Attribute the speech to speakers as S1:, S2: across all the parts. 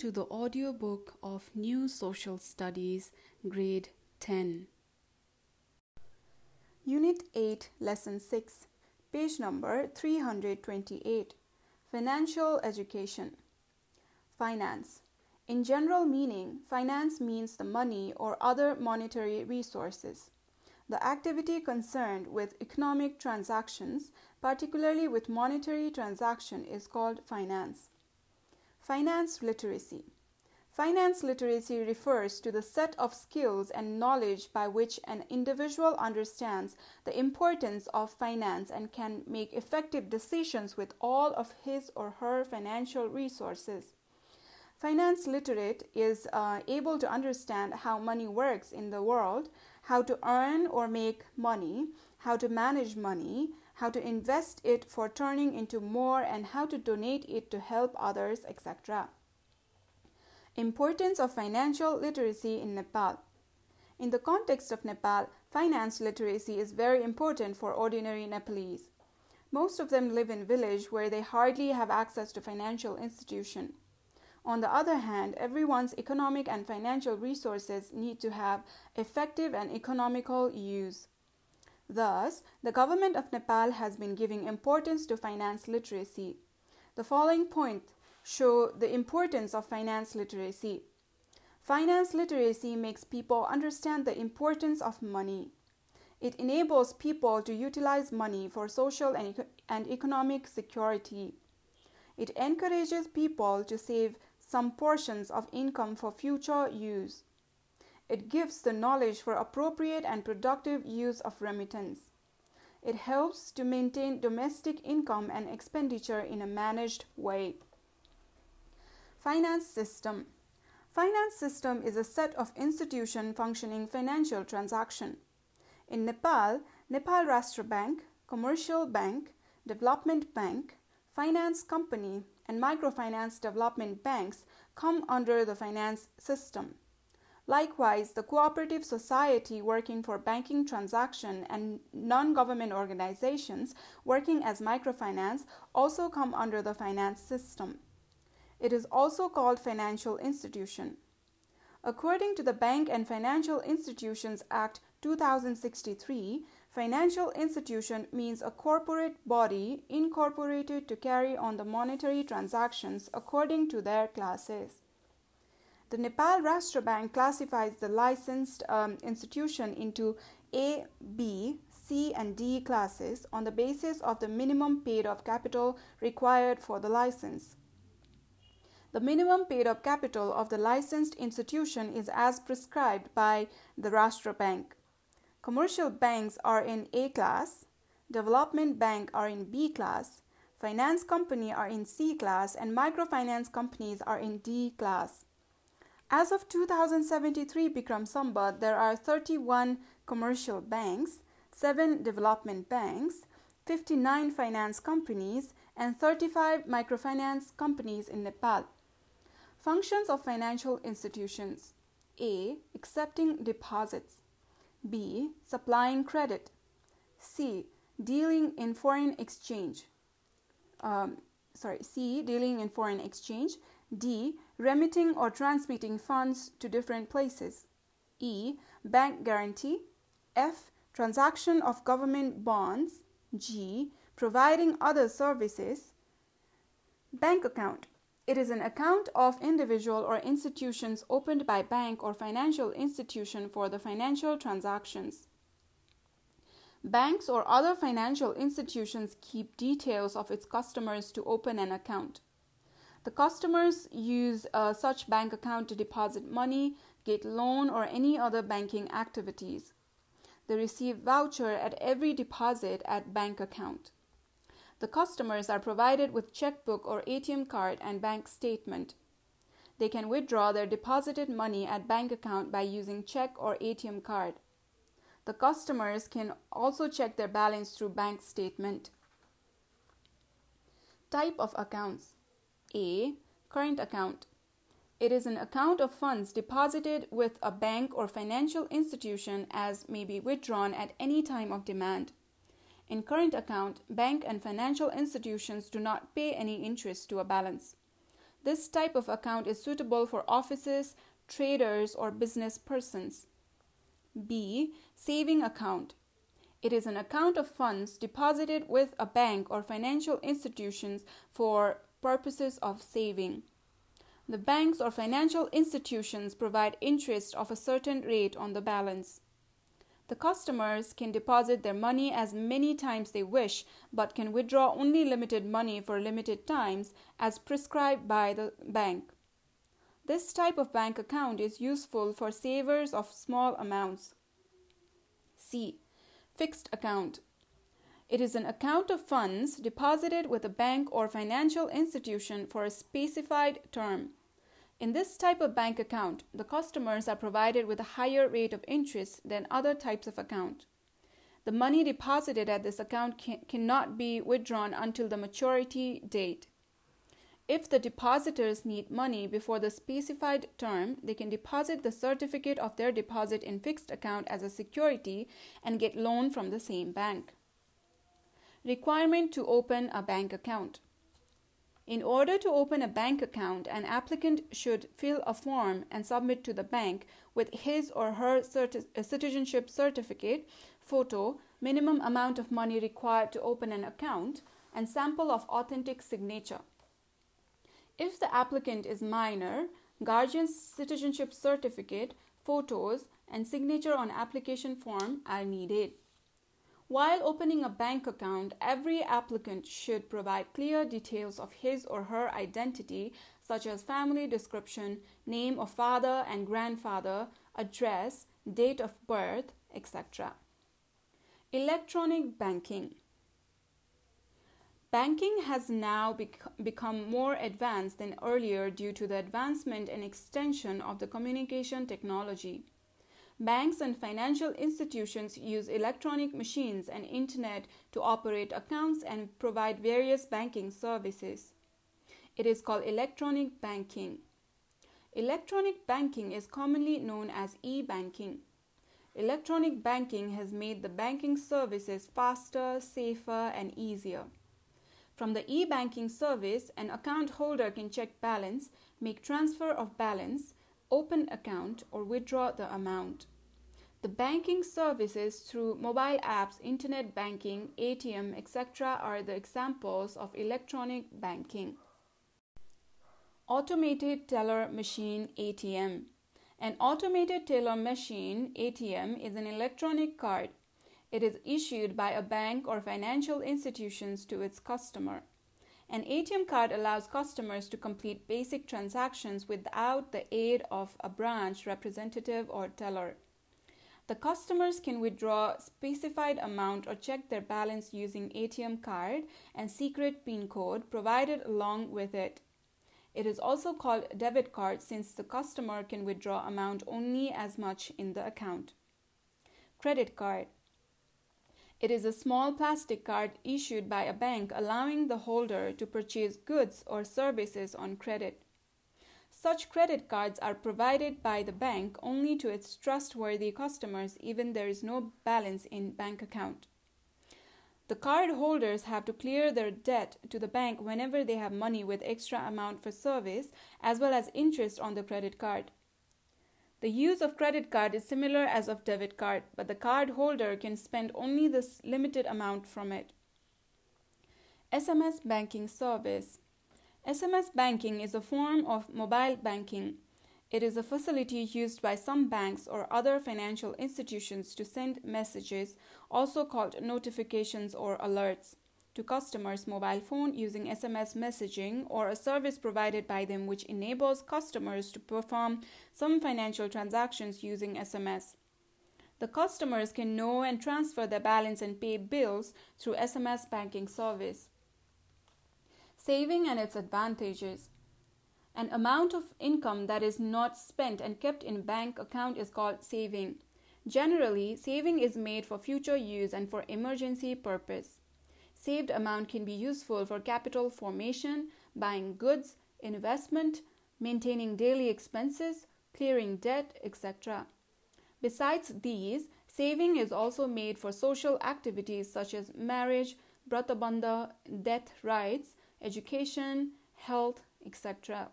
S1: to the audiobook of New Social Studies, Grade 10.
S2: Unit 8, Lesson 6, page number 328. Financial Education. Finance. In general meaning, finance means the money or other monetary resources. The activity concerned with economic transactions, particularly with monetary transaction, is called finance. Finance literacy. Finance literacy refers to the set of skills and knowledge by which an individual understands the importance of finance and can make effective decisions with all of his or her financial resources. Finance literate is uh, able to understand how money works in the world, how to earn or make money, how to manage money, how to invest it for turning into more, and how to donate it to help others, etc. Importance of financial literacy in Nepal. In the context of Nepal, finance literacy is very important for ordinary Nepalese. Most of them live in village where they hardly have access to financial institution. On the other hand, everyone's economic and financial resources need to have effective and economical use. Thus, the government of Nepal has been giving importance to finance literacy. The following points show the importance of finance literacy. Finance literacy makes people understand the importance of money. It enables people to utilize money for social and, and economic security. It encourages people to save some portions of income for future use. It gives the knowledge for appropriate and productive use of remittance. It helps to maintain domestic income and expenditure in a managed way. Finance system. Finance system is a set of institution functioning financial transaction. In Nepal, Nepal Rashtra Bank, Commercial Bank, Development Bank, Finance Company, and Microfinance Development Banks come under the finance system. Likewise, the cooperative society working for banking transaction and non-government organizations working as microfinance also come under the finance system. It is also called financial institution. According to the Bank and Financial Institutions Act 2063, financial institution means a corporate body incorporated to carry on the monetary transactions according to their classes. The Nepal Rashtra Bank classifies the licensed um, institution into A, B, C, and D classes on the basis of the minimum paid up capital required for the license. The minimum paid up capital of the licensed institution is as prescribed by the Rashtra Bank. Commercial banks are in A class, development bank are in B class, finance company are in C class, and microfinance companies are in D class. As of 2073 Bikram Sambat, there are 31 commercial banks, 7 development banks, 59 finance companies, and 35 microfinance companies in Nepal. Functions of financial institutions A. Accepting deposits, B. Supplying credit, C. Dealing in foreign exchange. Um, sorry, C. Dealing in foreign exchange. D. Remitting or transmitting funds to different places. E. Bank guarantee. F. Transaction of government bonds. G. Providing other services. Bank account. It is an account of individual or institutions opened by bank or financial institution for the financial transactions. Banks or other financial institutions keep details of its customers to open an account. The customers use uh, such bank account to deposit money, get loan, or any other banking activities. They receive voucher at every deposit at bank account. The customers are provided with checkbook or ATM card and bank statement. They can withdraw their deposited money at bank account by using check or ATM card. The customers can also check their balance through bank statement. Type of accounts a. Current account. It is an account of funds deposited with a bank or financial institution as may be withdrawn at any time of demand. In current account, bank and financial institutions do not pay any interest to a balance. This type of account is suitable for offices, traders, or business persons. B. Saving account. It is an account of funds deposited with a bank or financial institutions for purposes of saving. The banks or financial institutions provide interest of a certain rate on the balance. The customers can deposit their money as many times they wish, but can withdraw only limited money for limited times as prescribed by the bank. This type of bank account is useful for savers of small amounts. C. Fixed account. It is an account of funds deposited with a bank or financial institution for a specified term. In this type of bank account, the customers are provided with a higher rate of interest than other types of account. The money deposited at this account can, cannot be withdrawn until the maturity date. If the depositors need money before the specified term, they can deposit the certificate of their deposit in fixed account as a security and get loan from the same bank. Requirement to open a bank account. In order to open a bank account, an applicant should fill a form and submit to the bank with his or her certi- uh, citizenship certificate, photo, minimum amount of money required to open an account, and sample of authentic signature. If the applicant is minor, guardian's citizenship certificate, photos, and signature on application form are needed. While opening a bank account, every applicant should provide clear details of his or her identity, such as family description, name of father and grandfather, address, date of birth, etc. Electronic banking. Banking has now bec- become more advanced than earlier due to the advancement and extension of the communication technology. Banks and financial institutions use electronic machines and internet to operate accounts and provide various banking services. It is called electronic banking. Electronic banking is commonly known as e banking. Electronic banking has made the banking services faster, safer, and easier. From the e banking service, an account holder can check balance, make transfer of balance, open account, or withdraw the amount. The banking services through mobile apps, internet banking, ATM, etc., are the examples of electronic banking. Automated teller machine ATM. An automated teller machine ATM is an electronic card. It is issued by a bank or financial institutions to its customer. An ATM card allows customers to complete basic transactions without the aid of a branch representative or teller. The customers can withdraw specified amount or check their balance using ATM card and secret PIN code provided along with it. It is also called debit card since the customer can withdraw amount only as much in the account. Credit card. It is a small plastic card issued by a bank allowing the holder to purchase goods or services on credit. Such credit cards are provided by the bank only to its trustworthy customers even there is no balance in bank account. The card holders have to clear their debt to the bank whenever they have money with extra amount for service as well as interest on the credit card. The use of credit card is similar as of debit card, but the card holder can spend only this limited amount from it. SMS banking service SMS banking is a form of mobile banking. It is a facility used by some banks or other financial institutions to send messages, also called notifications or alerts, to customers' mobile phone using SMS messaging or a service provided by them which enables customers to perform some financial transactions using SMS. The customers can know and transfer their balance and pay bills through SMS banking service. Saving and its advantages. An amount of income that is not spent and kept in bank account is called saving. Generally, saving is made for future use and for emergency purpose. Saved amount can be useful for capital formation, buying goods, investment, maintaining daily expenses, clearing debt, etc. Besides these, saving is also made for social activities such as marriage, bratabandha, death rites, education, health, etc.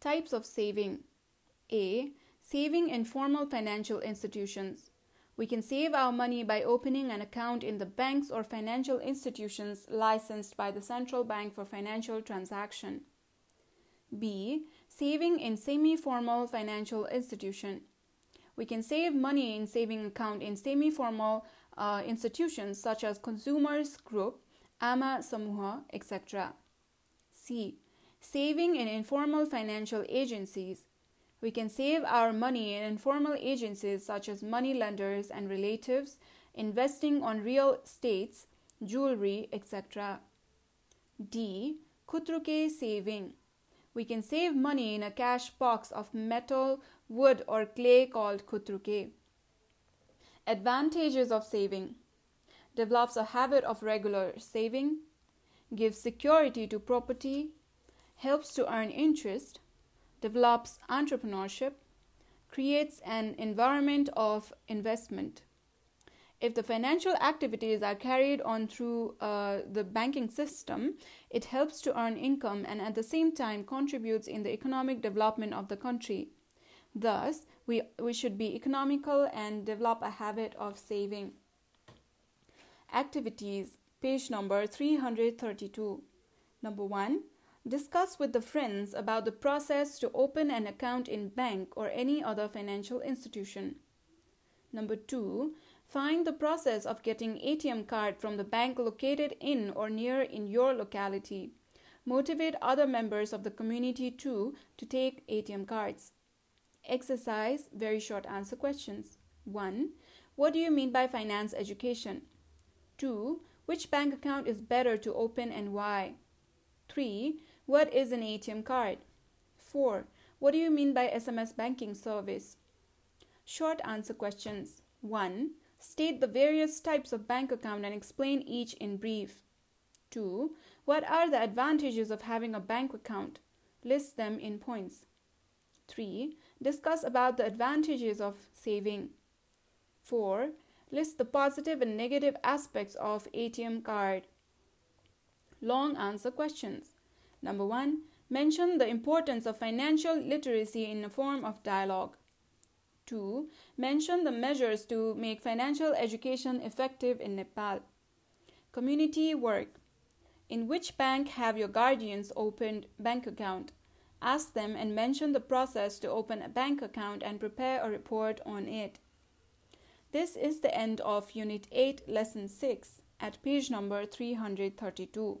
S2: Types of saving A. Saving in formal financial institutions. We can save our money by opening an account in the banks or financial institutions licensed by the Central Bank for Financial Transaction. B. Saving in semi formal financial institution. We can save money in saving account in semi formal uh, institutions such as Consumers Group, Ama Samuha, etc. C. Saving in informal financial agencies. We can save our money in informal agencies such as money lenders and relatives, investing on real estates, jewelry, etc. D. Kutruke saving. We can save money in a cash box of metal, wood, or clay called kutruke. Advantages of saving develops a habit of regular saving, gives security to property, helps to earn interest, develops entrepreneurship, creates an environment of investment. If the financial activities are carried on through uh, the banking system, it helps to earn income and at the same time contributes in the economic development of the country. Thus, we, we should be economical and develop a habit of saving. Activities, page number 332. Number 1. Discuss with the friends about the process to open an account in bank or any other financial institution. Number 2. Find the process of getting ATM card from the bank located in or near in your locality. Motivate other members of the community too to take ATM cards. Exercise very short answer questions. 1. What do you mean by finance education? 2. Which bank account is better to open and why? 3. What is an ATM card? 4. What do you mean by SMS banking service? Short answer questions. 1. State the various types of bank account and explain each in brief. 2. What are the advantages of having a bank account? List them in points. 3. Discuss about the advantages of saving. 4. List the positive and negative aspects of ATM card. Long answer questions. Number one, mention the importance of financial literacy in the form of dialogue. 2. Mention the measures to make financial education effective in Nepal. Community work. In which bank have your guardians opened bank account? Ask them and mention the process to open a bank account and prepare a report on it. This is the end of Unit 8, Lesson 6 at page number 332.